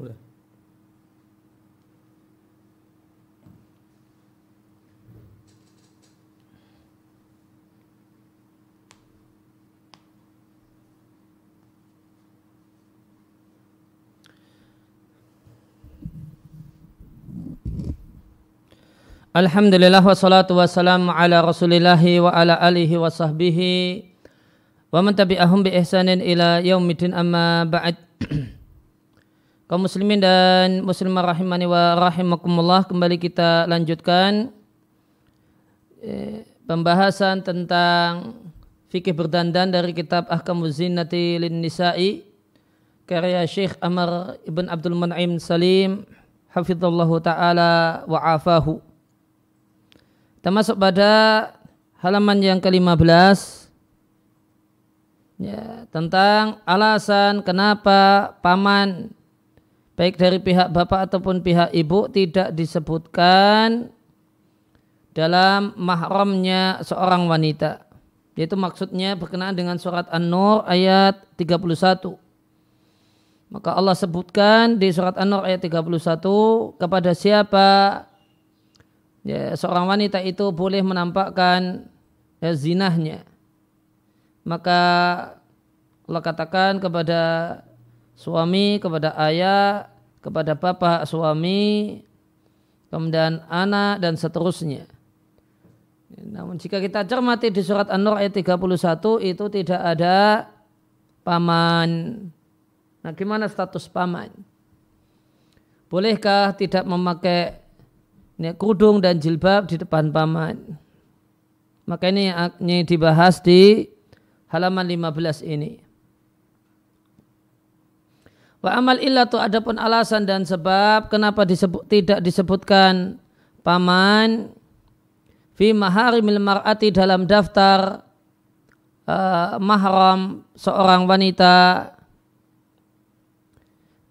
Udah. Alhamdulillah wassalatu wassalamu ala rasulillahi wa ala alihi wa sahbihi wa man tabi'ahum bi ihsanin ila yaumidin amma ba'd kaum muslimin dan muslimah rahimani wa rahimakumullah kembali kita lanjutkan eh, pembahasan tentang fikih berdandan dari kitab Ahkamuz Zinnati lin Nisa'i karya Syekh Amr Ibn Abdul Man'im Salim hafizallahu taala wa afahu. Kita masuk pada halaman yang ke-15 ya, tentang alasan kenapa paman baik dari pihak bapak ataupun pihak ibu tidak disebutkan dalam mahramnya seorang wanita. Yaitu maksudnya berkenaan dengan surat An-Nur ayat 31. Maka Allah sebutkan di surat An-Nur ayat 31 kepada siapa ya, seorang wanita itu boleh menampakkan ya, zinahnya maka Allah katakan kepada suami, kepada ayah, kepada bapak suami, kemudian anak dan seterusnya. Namun jika kita cermati di surat An-Nur ayat 31 itu tidak ada paman. Nah gimana status paman? Bolehkah tidak memakai ini kerudung dan jilbab di depan paman. Maka ini yang dibahas di halaman 15 ini. Wa amal illatu adapun alasan dan sebab kenapa disebut, tidak disebutkan paman? Fi maharimil mar'ati dalam daftar uh, mahram seorang wanita.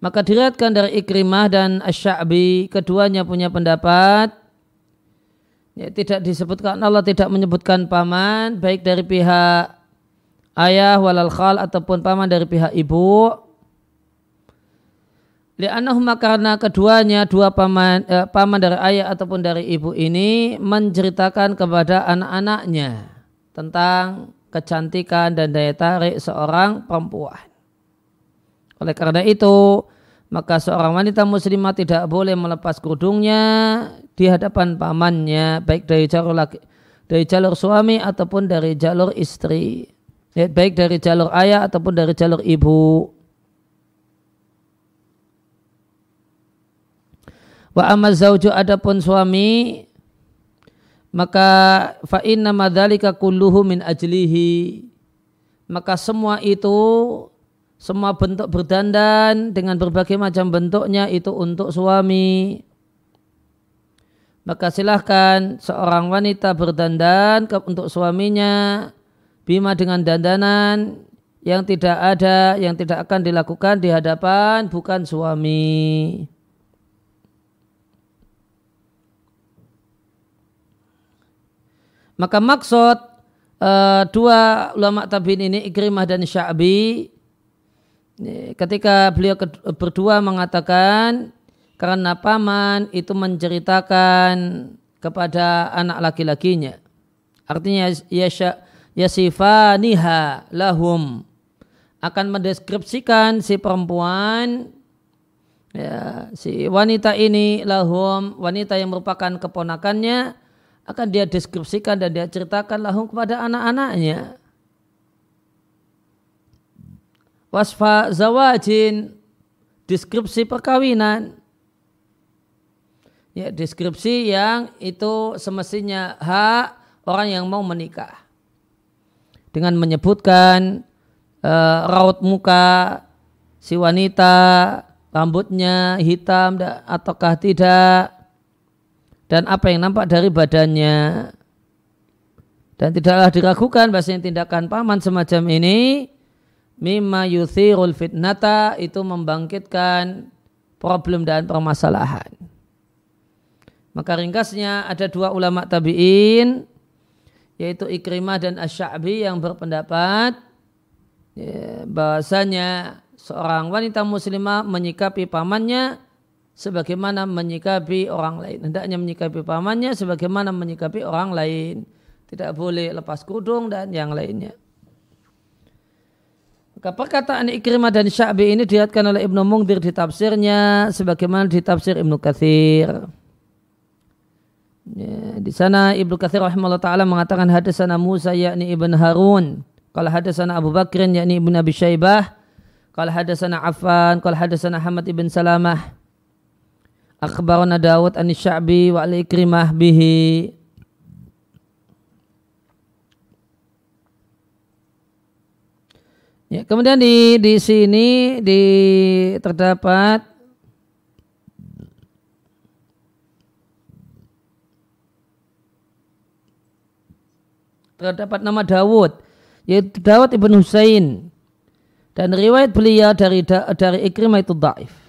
Maka diriatkan dari Ikrimah dan Asy'abi keduanya punya pendapat. Ya, tidak disebutkan Allah tidak menyebutkan paman baik dari pihak ayah walal khal ataupun paman dari pihak ibu Li'annahuma karena keduanya dua paman eh, paman dari ayah ataupun dari ibu ini menceritakan kepada anak-anaknya tentang kecantikan dan daya tarik seorang perempuan. Oleh karena itu, maka seorang wanita muslimah tidak boleh melepas kerudungnya di hadapan pamannya, baik dari jalur laki, dari jalur suami ataupun dari jalur istri, baik dari jalur ayah ataupun dari jalur ibu. Wa amma zauju adapun suami maka fa inna madzalika kulluhu min ajlihi maka semua itu semua bentuk berdandan dengan berbagai macam bentuknya itu untuk suami. Maka silahkan seorang wanita berdandan untuk suaminya bima dengan dandanan yang tidak ada, yang tidak akan dilakukan di hadapan bukan suami. Maka maksud uh, dua ulama tabiin ini Ikrimah dan Sya'bi ketika beliau berdua mengatakan karena paman itu menceritakan kepada anak laki-lakinya. Artinya yasha yasifaniha lahum akan mendeskripsikan si perempuan ya, si wanita ini lahum wanita yang merupakan keponakannya akan dia deskripsikan dan dia ceritakan lahum kepada anak-anaknya. Wasfa zawajin deskripsi perkawinan. Ya deskripsi yang itu semestinya hak orang yang mau menikah. Dengan menyebutkan uh, raut muka si wanita rambutnya hitam ataukah tidak dan apa yang nampak dari badannya dan tidaklah diragukan bahasanya tindakan paman semacam ini mimma yuthirul fitnata itu membangkitkan problem dan permasalahan. Maka ringkasnya ada dua ulama tabi'in yaitu Ikrimah dan Asy'abi yang berpendapat ya, bahasanya seorang wanita muslimah menyikapi pamannya sebagaimana menyikapi orang lain. Hendaknya menyikapi pamannya sebagaimana menyikapi orang lain. Tidak boleh lepas kerudung dan yang lainnya. Maka perkataan Ikrimah dan Sya'bi ini dilihatkan oleh Ibnu Mungdir di tafsirnya sebagaimana di tafsir Ibnu Kathir. Ya, di sana Ibnu Kathir rahimahullah taala mengatakan hadasana Musa yakni Ibn Harun. Kalau hadasana Abu Bakrin yakni Ibn Abi Syaibah. Kalau hadasana Affan. Kalau hadasana Hamad ibn Salamah. Akhbarana Dawud an Sya'bi wa al-Ikrimah bihi. Ya, kemudian di di sini di terdapat terdapat nama Dawud yaitu Dawud ibn Husain dan riwayat beliau dari dari Ikrimah itu daif.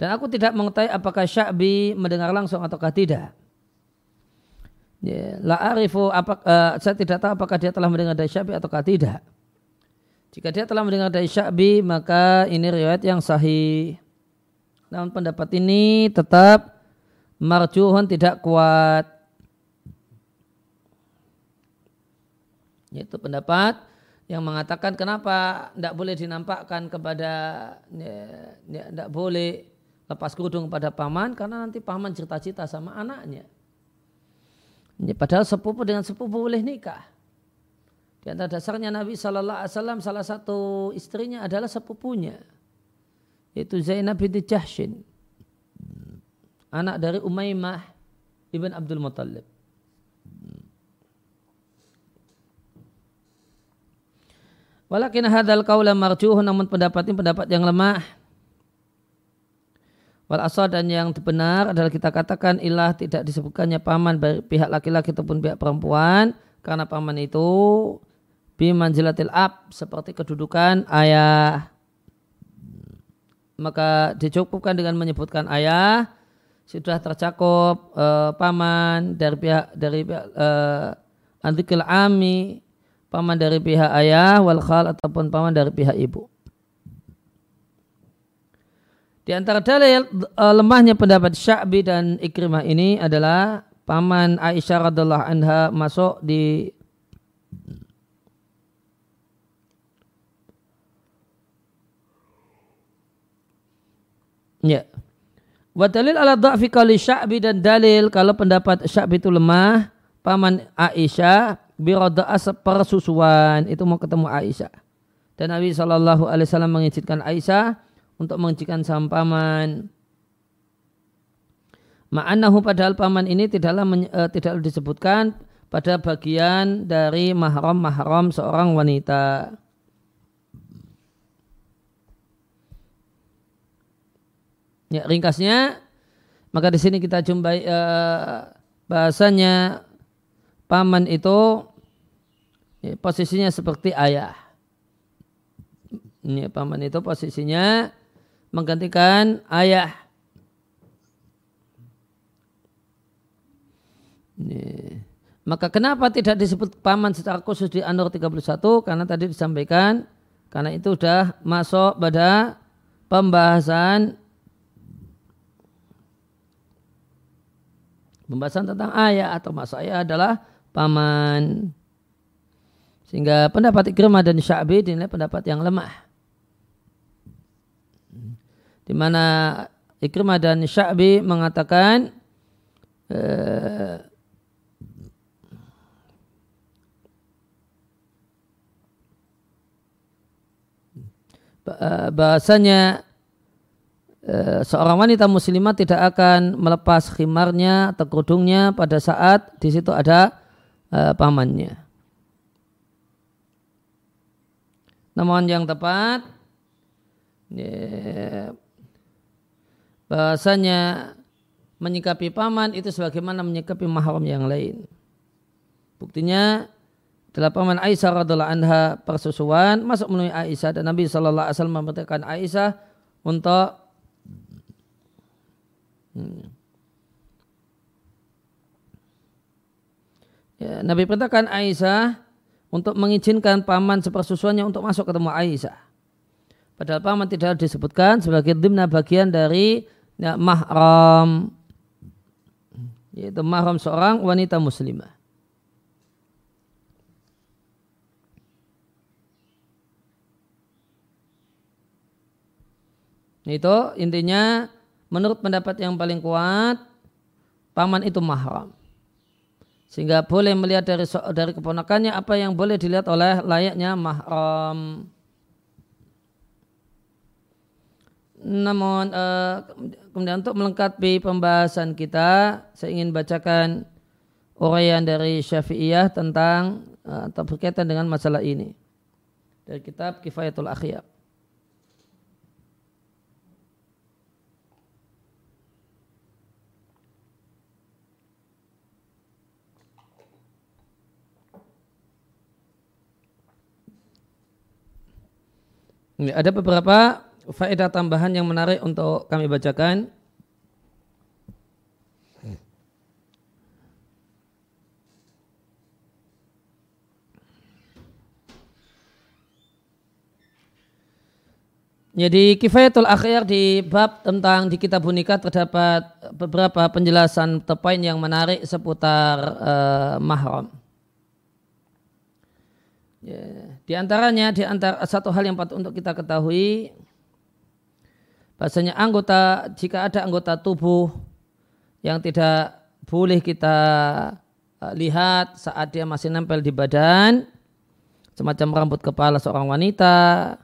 Dan aku tidak mengetahui apakah Sya'bi mendengar langsung ataukah tidak. Ya, la arifu apa, uh, saya tidak tahu apakah dia telah mendengar dari Syabi ataukah tidak. Jika dia telah mendengar dari Syabi maka ini riwayat yang sahih. Namun pendapat ini tetap marjuhun tidak kuat. Itu pendapat yang mengatakan kenapa tidak boleh dinampakkan kepada ya, ya, tidak boleh lepas kerudung pada paman karena nanti paman cerita-cerita sama anaknya. Ya, padahal sepupu dengan sepupu boleh nikah. Di antara dasarnya Nabi Shallallahu Alaihi Wasallam salah satu istrinya adalah sepupunya, yaitu Zainab binti Jahshin, anak dari Umaymah ibn Abdul Muttalib. Walakin hadal kaula marjuh namun pendapat ini pendapat yang lemah Wal asal dan yang benar adalah kita katakan ilah tidak disebutkannya paman dari pihak laki-laki ataupun pihak perempuan karena paman itu bimanjilatil ab seperti kedudukan ayah. Maka dicukupkan dengan menyebutkan ayah sudah tercakup uh, paman dari pihak dari pihak uh, antikil ami paman dari pihak ayah wal khal ataupun paman dari pihak ibu. Di antara dalil uh, lemahnya pendapat Sya'bi dan Ikrimah ini adalah paman Aisyah radhiallahu anha masuk di Ya. Wa dalil ala dha'fi kali Sya'bi dan dalil kalau pendapat Sya'bi itu lemah, paman Aisyah birada'as persusuan itu mau ketemu Aisyah. Dan Nabi SAW mengizinkan Aisyah untuk mengujikan saham paman. Ma'anahu padahal paman ini tidaklah uh, tidak disebutkan pada bagian dari mahram-mahram seorang wanita. Ya, ringkasnya maka di sini kita jumpai uh, bahasanya paman itu ya, posisinya seperti ayah. Ini paman itu posisinya menggantikan ayah. Ini. Maka kenapa tidak disebut paman secara khusus di An-Nur 31? Karena tadi disampaikan, karena itu sudah masuk pada pembahasan pembahasan tentang ayah atau masuk ayah adalah paman. Sehingga pendapat Ikrimah dan Sya'bi dinilai pendapat yang lemah di mana Ikrimah dan Sya'bi mengatakan eh, bahasanya eh, seorang wanita muslimah tidak akan melepas khimarnya atau kerudungnya pada saat di situ ada eh, pamannya. Namun yang tepat ya, bahasanya menyikapi paman itu sebagaimana menyikapi mahram yang lain. Buktinya adalah paman Aisyah radhiallahu anha persusuan masuk menemui Aisyah dan Nabi Wasallam memerintahkan Aisyah untuk hmm, ya, Nabi perintahkan Aisyah untuk mengizinkan paman sepersusuannya untuk masuk ketemu Aisyah. Padahal paman tidak disebutkan sebagai dimna bagian dari ya, mahram yaitu mahram seorang wanita muslimah. Itu intinya menurut pendapat yang paling kuat paman itu mahram. Sehingga boleh melihat dari dari keponakannya apa yang boleh dilihat oleh layaknya mahram. Namun uh, kemudian untuk melengkapi pembahasan kita, saya ingin bacakan uraian dari Syafi'iyah tentang uh, atau berkaitan dengan masalah ini dari kitab Kifayatul Akhyar. Ada beberapa faedah tambahan yang menarik untuk kami bacakan. Jadi kifayatul akhir di bab tentang di kitab nikah terdapat beberapa penjelasan tepain yang menarik seputar uh, mahram. Ya, di antaranya, di antara satu hal yang patut untuk kita ketahui, bahasanya anggota, jika ada anggota tubuh yang tidak boleh kita uh, lihat saat dia masih nempel di badan, semacam rambut kepala seorang wanita,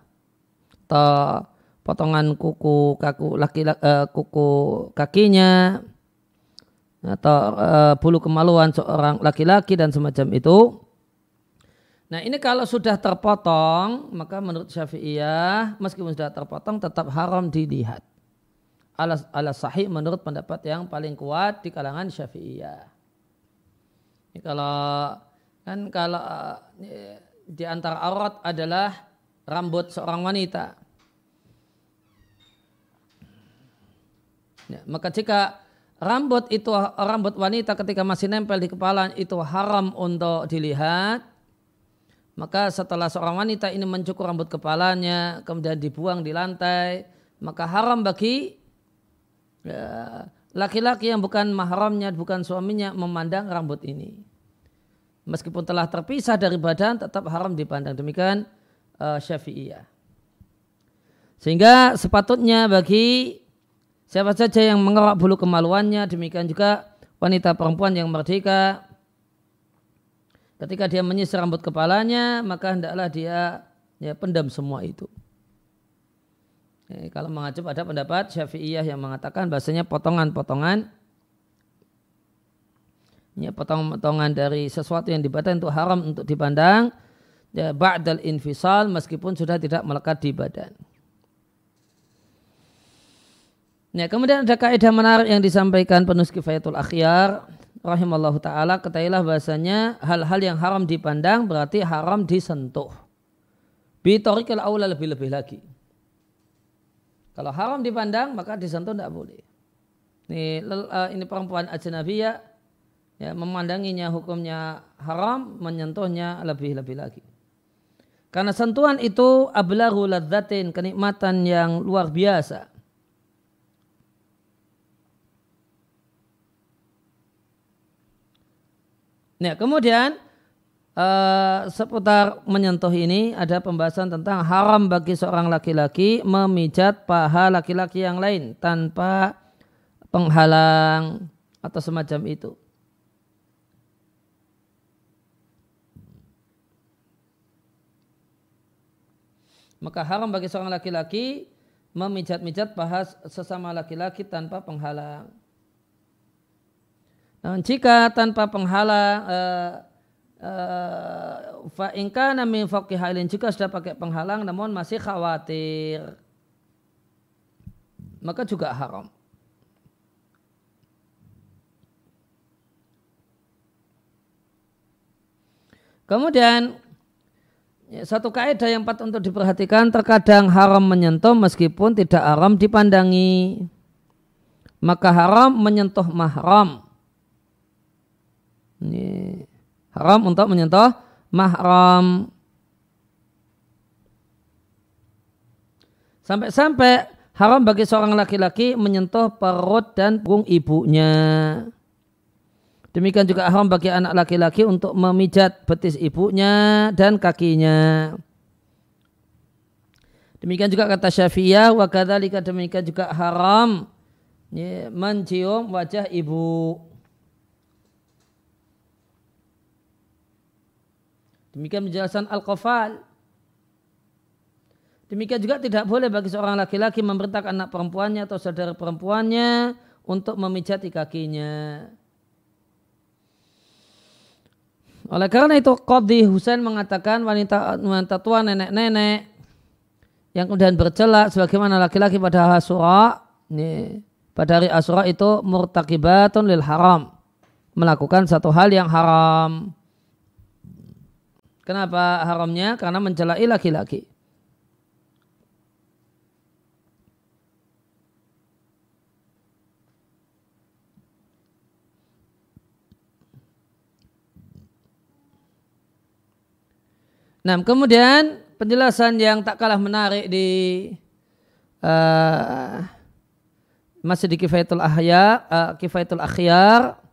atau potongan kuku kaku laki, uh, kuku kakinya, atau uh, bulu kemaluan seorang laki-laki dan semacam itu, Nah ini kalau sudah terpotong, maka menurut Syafi'iyah, meskipun sudah terpotong tetap haram dilihat. Alas, alas sahih menurut pendapat yang paling kuat di kalangan Syafi'iyah. Ini kalau kan kalau di antara aurat adalah rambut seorang wanita. Ya, maka jika rambut itu rambut wanita ketika masih nempel di kepala itu haram untuk dilihat, maka setelah seorang wanita ini mencukur rambut kepalanya, kemudian dibuang di lantai, maka haram bagi ya, laki-laki ya, yang bukan mahramnya, bukan suaminya memandang rambut ini. Meskipun telah terpisah dari badan, tetap haram dipandang. Demikian uh, syafi'iyah. Sehingga sepatutnya bagi siapa saja yang mengerak bulu kemaluannya, demikian juga wanita perempuan yang merdeka, Ketika dia menyisir rambut kepalanya, maka hendaklah dia ya, pendam semua itu. Ya, kalau mengacu pada pendapat Syafi'iyah yang mengatakan bahasanya potongan-potongan ya potongan-potongan dari sesuatu yang dibadan itu haram untuk dipandang ya ba'dal infisal meskipun sudah tidak melekat di badan. Ya, kemudian ada kaidah menarik yang disampaikan penulis kifayatul akhyar rahimallahu taala ketahuilah bahasanya hal-hal yang haram dipandang berarti haram disentuh. Bitorikal aula lebih-lebih lagi. Kalau haram dipandang maka disentuh tidak boleh. Ini, uh, ini perempuan ajnabiyah ya, memandanginya hukumnya haram, menyentuhnya lebih-lebih lagi. Karena sentuhan itu ablahu ladzatin, kenikmatan yang luar biasa. Nah, kemudian uh, seputar menyentuh ini ada pembahasan tentang haram bagi seorang laki-laki memijat paha laki-laki yang lain tanpa penghalang atau semacam itu. Maka haram bagi seorang laki-laki memijat-mijat paha sesama laki-laki tanpa penghalang. Nah, jika tanpa penghalang uh, uh, fa ingkana min halin jika sudah pakai penghalang namun masih khawatir maka juga haram. Kemudian ya, satu kaidah yang patut untuk diperhatikan terkadang haram menyentuh meskipun tidak haram dipandangi. Maka haram menyentuh mahram. Ini haram untuk menyentuh mahram. Sampai-sampai haram bagi seorang laki-laki menyentuh perut dan punggung ibunya. Demikian juga haram bagi anak laki-laki untuk memijat betis ibunya dan kakinya. Demikian juga kata Syafi'iyah wa kadzalika demikian juga haram mencium wajah ibu. Demikian penjelasan Al-Qafal. Demikian juga tidak boleh bagi seorang laki-laki memerintahkan anak perempuannya atau saudara perempuannya untuk memijati kakinya. Oleh karena itu Qadhi Husain mengatakan wanita wanita tua nenek-nenek yang kemudian bercelak sebagaimana laki-laki pada Asura ini, pada hari Asura itu murtakibatun lil haram melakukan satu hal yang haram. Kenapa haramnya? Karena mencelai laki-laki. Nah, kemudian penjelasan yang tak kalah menarik di uh, masih di Kifayatul Ahya, uh, Kifayatul Akhyar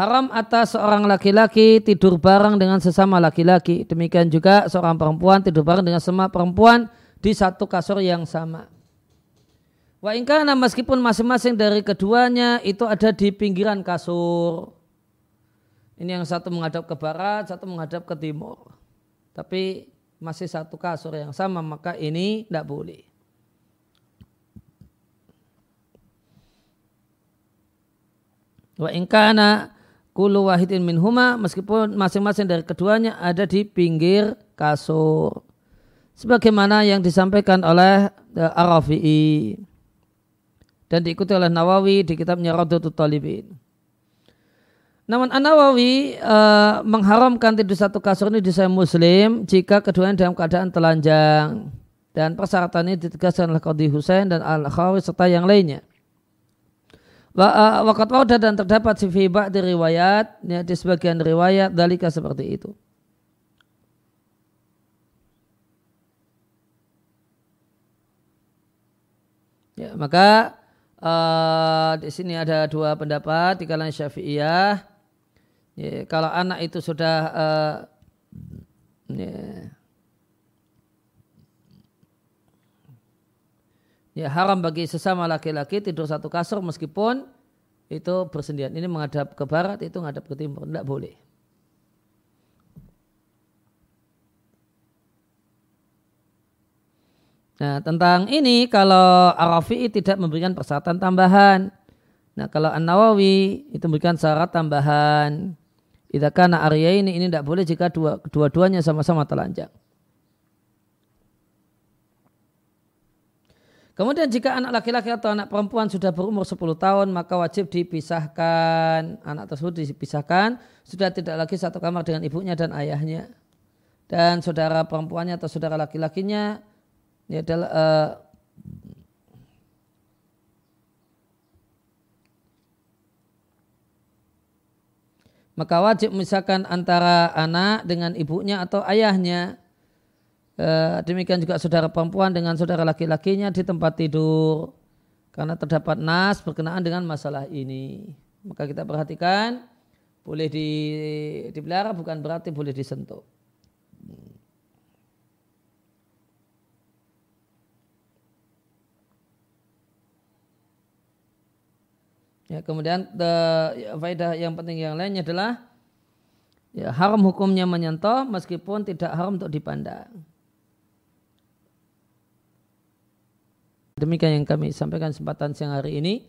haram atas seorang laki-laki tidur bareng dengan sesama laki-laki. Demikian juga seorang perempuan tidur bareng dengan semua perempuan di satu kasur yang sama. Wa ingkana meskipun masing-masing dari keduanya itu ada di pinggiran kasur. Ini yang satu menghadap ke barat, satu menghadap ke timur tapi masih satu kasur yang sama maka ini tidak boleh. Wa ingkana kulu wahidin min huma meskipun masing-masing dari keduanya ada di pinggir kasur. Sebagaimana yang disampaikan oleh eh, Arafi'i dan diikuti oleh Nawawi di kitabnya Radhatul Talibin. Namun An-Nawawi uh, mengharamkan tidur satu kasur ini di saya muslim jika keduanya dalam keadaan telanjang. Dan persyaratan ini ditegaskan oleh Qadhi Husain dan Al-Khawi serta yang lainnya. Wakat wauda dan terdapat si fibak di riwayat, ya, di sebagian riwayat dalika seperti itu. Ya, maka uh, di sini ada dua pendapat di kalangan Syafi'iyah Ya, kalau anak itu sudah uh, ya, ya haram bagi sesama laki-laki tidur satu kasur meskipun itu bersendirian. Ini menghadap ke barat, itu menghadap ke timur. Tidak boleh. Nah tentang ini kalau Arafi tidak memberikan persyaratan tambahan. Nah kalau An Nawawi itu memberikan syarat tambahan. Idza Arya ini ini tidak boleh jika dua dua-duanya sama-sama telanjang. Kemudian jika anak laki-laki atau anak perempuan sudah berumur 10 tahun maka wajib dipisahkan. Anak tersebut dipisahkan sudah tidak lagi satu kamar dengan ibunya dan ayahnya. Dan saudara perempuannya atau saudara laki-lakinya ini adalah uh, maka wajib misalkan antara anak dengan ibunya atau ayahnya. E, demikian juga saudara perempuan dengan saudara laki-lakinya di tempat tidur. Karena terdapat nas berkenaan dengan masalah ini. Maka kita perhatikan boleh di, dipelihara bukan berarti boleh disentuh. Ya, kemudian the, ya, faedah yang penting yang lainnya adalah ya, haram hukumnya menyentuh meskipun tidak haram untuk dipandang. Demikian yang kami sampaikan kesempatan siang hari ini.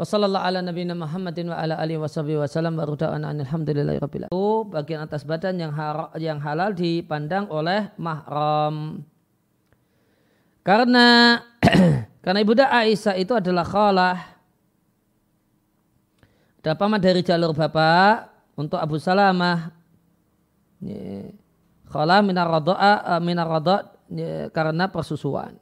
Wassalamualaikum ala nabiyina Muhammadin wa ala alihi washabihi wasallam wa ruda'ana alhamdulillahi rabbil bagian atas badan yang, yang halal dipandang oleh mahram. Karena karena ibunda Aisyah itu adalah khalah ada paman dari jalur bapak untuk Abu Salamah. Khala minar rado'a eh, minar rado' karena persusuan.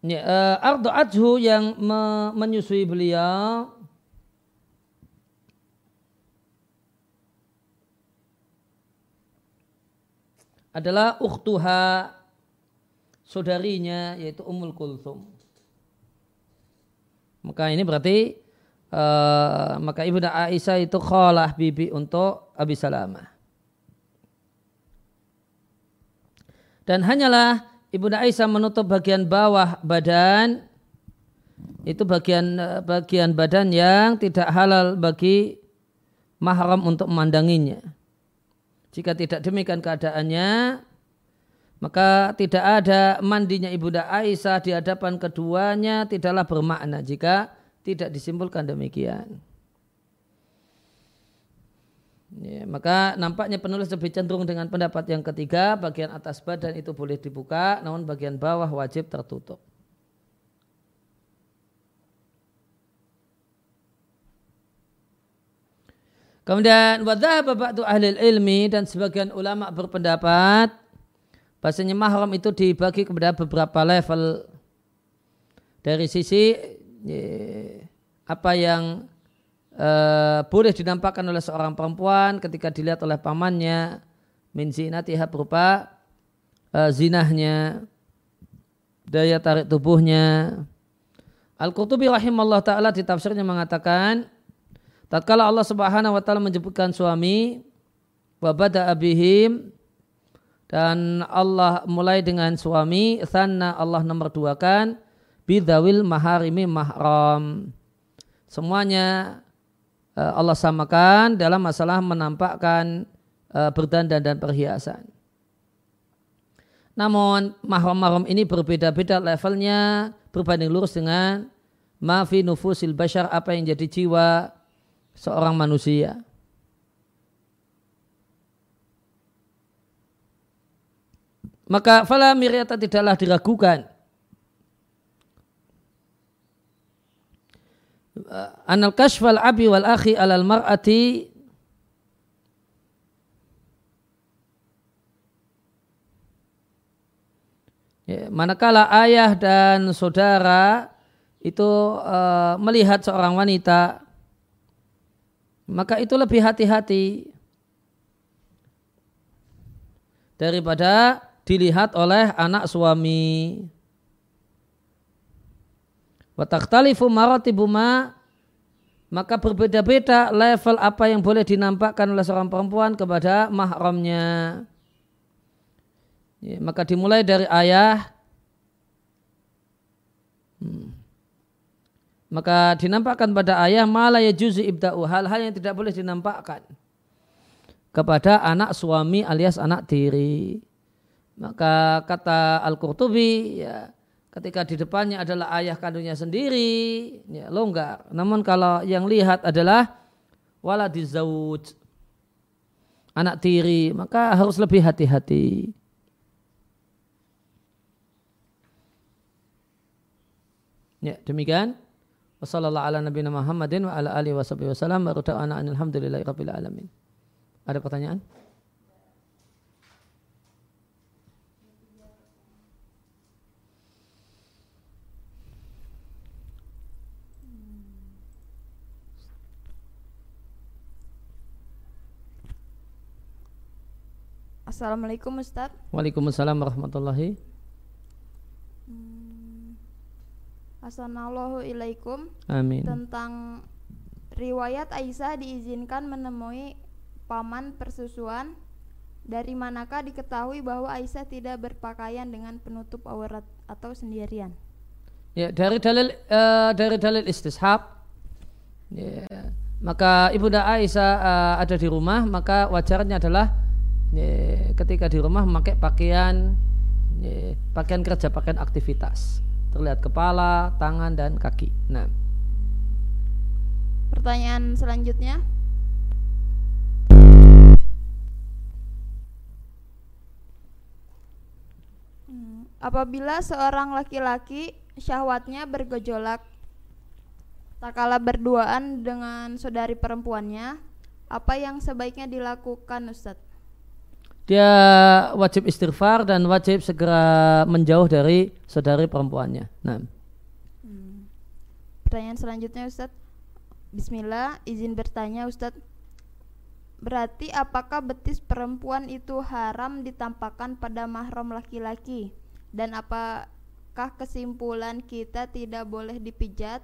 Ya, uh, Ardo Adhu yang me menyusui beliau. Adalah uktuha saudarinya yaitu Ummul Kulthum. Maka ini berarti uh, maka Ibunda Aisyah itu khalah bibi untuk Abi Salamah. Dan hanyalah Ibunda Aisyah menutup bagian bawah badan itu bagian bagian badan yang tidak halal bagi mahram untuk memandanginya. Jika tidak demikian keadaannya, maka tidak ada mandinya Ibunda Aisyah di hadapan keduanya tidaklah bermakna jika tidak disimpulkan demikian. Ya, maka nampaknya penulis lebih cenderung dengan pendapat yang ketiga, bagian atas badan itu boleh dibuka, namun bagian bawah wajib tertutup. Kemudian wadah ba'du ahli ilmi dan sebagian ulama berpendapat bahasanya mahram itu dibagi kepada beberapa level. Dari sisi apa yang uh, boleh dinampakkan oleh seorang perempuan ketika dilihat oleh pamannya min zinatiha berupa uh, zinahnya daya tarik tubuhnya. Al-Qurtubi rahimahullah ta'ala di tafsirnya mengatakan tatkala Allah subhanahu wa ta'ala menyebutkan suami wa abihim dan Allah mulai dengan suami sana Allah nomor dua kan bidawil maharimi mahram semuanya Eh, Allah samakan dalam masalah menampakkan eh, berdandan dan perhiasan. Namun mahram-mahram ini berbeda-beda levelnya berbanding lurus dengan mafi nufusil bashar apa yang jadi jiwa seorang manusia. Maka fala miryata tidaklah diragukan. Uh, anal kashfal abi wal akhi alal mar'ati. Ya, manakala ayah dan saudara itu uh, melihat seorang wanita maka itu lebih hati-hati daripada dilihat oleh anak suami. Watakhtalifu maratibuma maka berbeda-beda level apa yang boleh dinampakkan oleh seorang perempuan kepada mahramnya. Ya, maka dimulai dari ayah. Hmm. Maka dinampakkan pada ayah malah ya juzi ibda'u hal-hal yang tidak boleh dinampakkan kepada anak suami alias anak tiri. Maka kata Al-Qurtubi ya, ketika di depannya adalah ayah kandungnya sendiri, ya, longgar. Namun kalau yang lihat adalah waladizawuj, anak tiri, maka harus lebih hati-hati. Ya, demikian. Wassalamualaikum warahmatullahi wabarakatuh. Ada pertanyaan? Assalamualaikum Ustaz. Waalaikumsalam warahmatullahi. Hmm. Assalamualaikum Amin. Tentang riwayat Aisyah diizinkan menemui paman persusuan. Dari manakah diketahui bahwa Aisyah tidak berpakaian dengan penutup aurat atau sendirian? Ya, dari dalil uh, dari dalil istishab. Ya, maka ibunda Aisyah uh, ada di rumah maka wajarnya adalah ketika di rumah memakai pakaian pakaian kerja, pakaian aktivitas. Terlihat kepala, tangan dan kaki. Nah. Pertanyaan selanjutnya. Hmm, apabila seorang laki-laki syahwatnya bergejolak tak kala berduaan dengan saudari perempuannya, apa yang sebaiknya dilakukan Ustadz? Dia wajib istighfar dan wajib segera menjauh dari saudari perempuannya. Nah. Hmm. Pertanyaan selanjutnya Ustadz. Bismillah, izin bertanya Ustadz. Berarti apakah betis perempuan itu haram ditampakkan pada mahram laki-laki? Dan apakah kesimpulan kita tidak boleh dipijat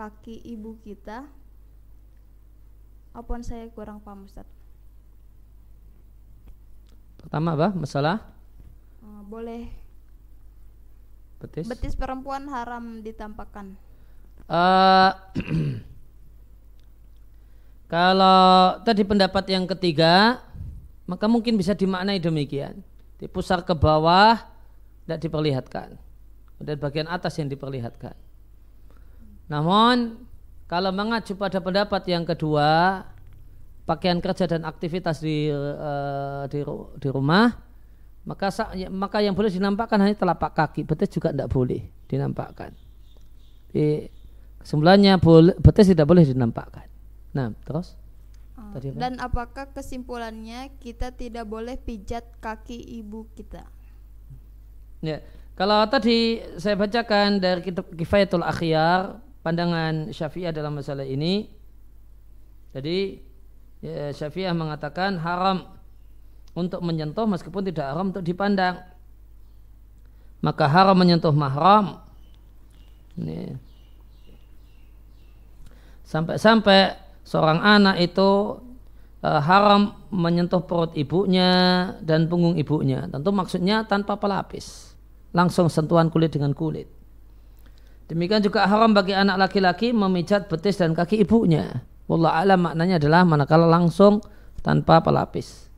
kaki ibu kita? Apa pun saya kurang paham Ustaz. Pertama apa? Masalah? Uh, boleh. Betis? Betis perempuan haram ditampakkan. Uh, Kalau tadi pendapat yang ketiga, maka mungkin bisa dimaknai demikian. Di pusar ke bawah tidak diperlihatkan. Dan bagian atas yang diperlihatkan. Namun kalau mengacu pada pendapat yang kedua, pakaian kerja dan aktivitas di uh, di, di rumah, maka ya, maka yang boleh dinampakkan hanya telapak kaki, betis juga tidak boleh dinampakkan. Di, kesimpulannya boleh, betis tidak boleh dinampakkan. Nah, terus? Oh. Tadi apa? Dan apakah kesimpulannya kita tidak boleh pijat kaki ibu kita? Ya, kalau tadi saya bacakan dari kitab Kifayatul Akhyar, pandangan Syafi'iyah dalam masalah ini, jadi ya, Syafi'iyah mengatakan haram untuk menyentuh meskipun tidak haram untuk dipandang. Maka haram menyentuh mahram. Ini. Sampai-sampai seorang anak itu uh, haram menyentuh perut ibunya dan punggung ibunya. Tentu maksudnya tanpa pelapis. Langsung sentuhan kulit dengan kulit. Demikian juga haram bagi anak laki-laki memijat betis dan kaki ibunya. Wallah alam maknanya adalah manakala langsung tanpa pelapis.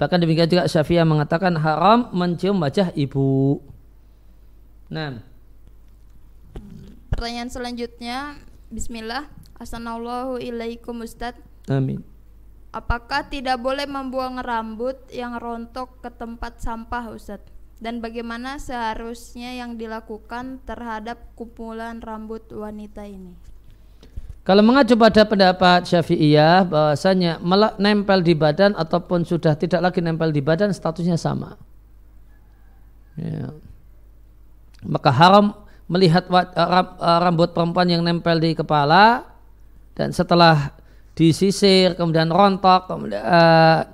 Bahkan demikian juga Syafi'ah mengatakan haram mencium wajah ibu. Nah. Pertanyaan selanjutnya Bismillah. Assalamualaikum Ustaz. Amin. Apakah tidak boleh membuang rambut yang rontok ke tempat sampah Ustaz? Dan bagaimana seharusnya yang dilakukan terhadap kumpulan rambut wanita ini? Kalau mengacu pada pendapat Syafi'iyah bahwasanya nempel di badan ataupun sudah tidak lagi nempel di badan statusnya sama. Ya. Maka haram melihat eh, eh, rambut perempuan yang nempel di kepala dan setelah disisir kemudian rontok kemudian uh,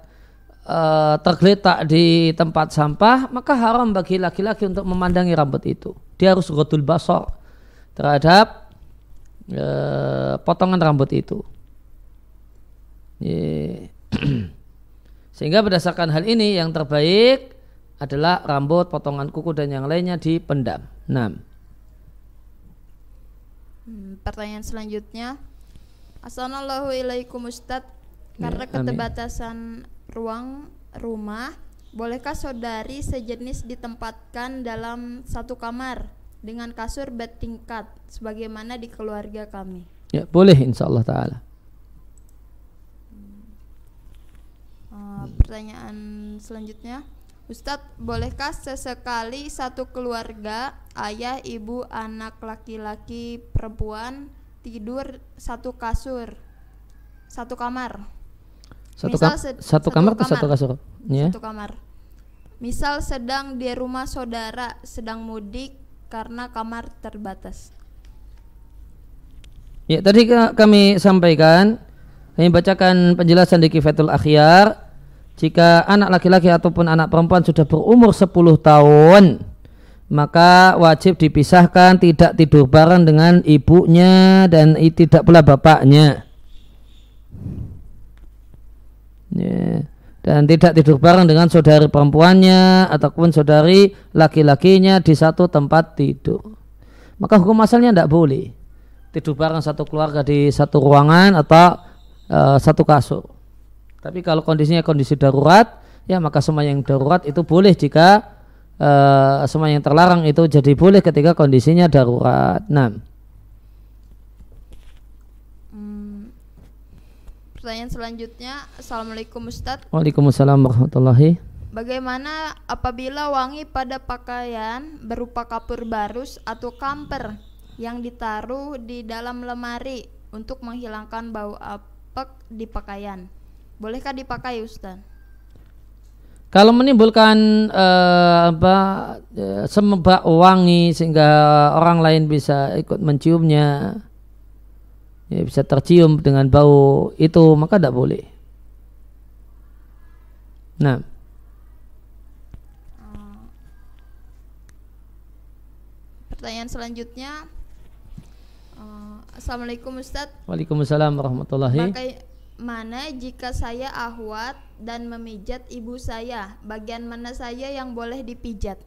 uh, tergeletak di tempat sampah maka haram bagi laki-laki untuk memandangi rambut itu dia harus rotul basor terhadap uh, potongan rambut itu yeah. sehingga berdasarkan hal ini yang terbaik adalah rambut potongan kuku dan yang lainnya dipendam 6 Hmm, pertanyaan selanjutnya. Assalamualaikum Ustadz. Karena ya, keterbatasan ruang rumah, bolehkah saudari sejenis ditempatkan dalam satu kamar dengan kasur bed tingkat sebagaimana di keluarga kami? Ya, boleh insya Allah taala. Uh, pertanyaan selanjutnya. Ustadz, bolehkah sesekali satu keluarga, ayah, ibu, anak laki-laki, perempuan tidur satu kasur, satu kamar? Satu, Misal, ka satu, kamar atau satu kasur? Ya. Satu kamar. Misal sedang di rumah saudara, sedang mudik karena kamar terbatas. Ya, tadi kami sampaikan, kami bacakan penjelasan di Kifatul Akhyar jika anak laki-laki ataupun anak perempuan sudah berumur 10 tahun maka wajib dipisahkan tidak tidur bareng dengan ibunya dan tidak pula bapaknya ya. Dan tidak tidur bareng dengan saudari perempuannya ataupun saudari laki-lakinya di satu tempat tidur maka hukum asalnya tidak boleh tidur bareng satu keluarga di satu ruangan atau uh, satu kasur tapi kalau kondisinya kondisi darurat, ya maka semua yang darurat itu boleh jika uh, semua yang terlarang itu jadi boleh ketika kondisinya darurat. Nah. Pertanyaan selanjutnya, Assalamualaikum Ustadz. Waalaikumsalam warahmatullahi. Bagaimana apabila wangi pada pakaian berupa kapur barus atau kamper yang ditaruh di dalam lemari untuk menghilangkan bau apek di pakaian? Bolehkah dipakai Ustaz? Kalau menimbulkan uh, apa uh, semebak wangi sehingga orang lain bisa ikut menciumnya, ya, bisa tercium dengan bau itu maka tidak boleh. Nah. Pertanyaan selanjutnya, uh, Assalamualaikum Ustadz. Waalaikumsalam warahmatullahi. Bagaimana jika saya ahwat dan memijat ibu saya? Bagian mana saya yang boleh dipijat?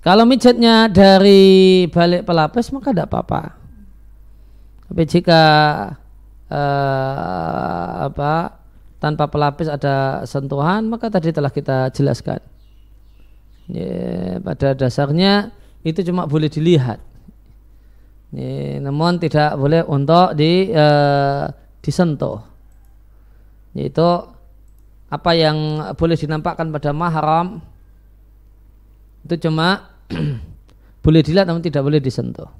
Kalau mijatnya dari balik pelapis maka tidak apa-apa. Tapi jika uh, apa tanpa pelapis ada sentuhan maka tadi telah kita jelaskan. Ya, pada dasarnya itu cuma boleh dilihat. Ya, namun tidak boleh untuk di uh, disentuh. Yaitu apa yang boleh dinampakkan pada mahram itu cuma boleh dilihat namun tidak boleh disentuh.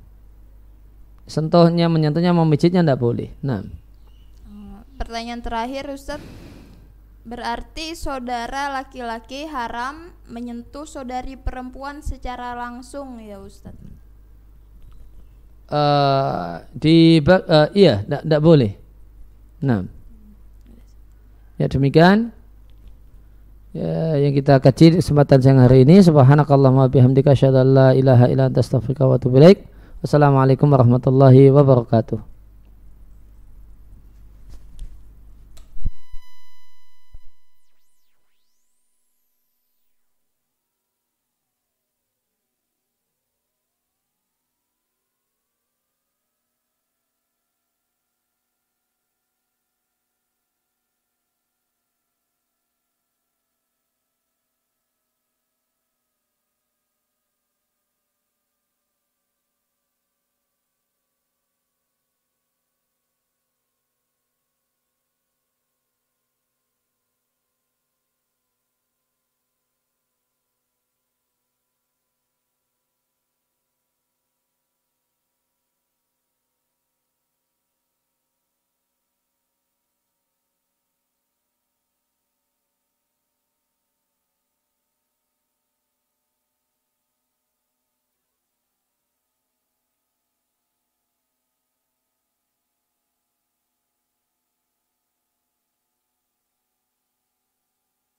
Sentuhnya menyentuhnya memijitnya tidak boleh. Nah Pertanyaan terakhir Ustadz Berarti saudara laki-laki haram menyentuh saudari perempuan secara langsung ya Ustadz uh, di uh, iya tidak boleh. Nah, ya demikian ya, yang kita kaji kesempatan siang hari ini. Subhanakallahumma bihamdika la ilaha illa anta wa atubu. Wassalamualaikum warahmatullahi wabarakatuh.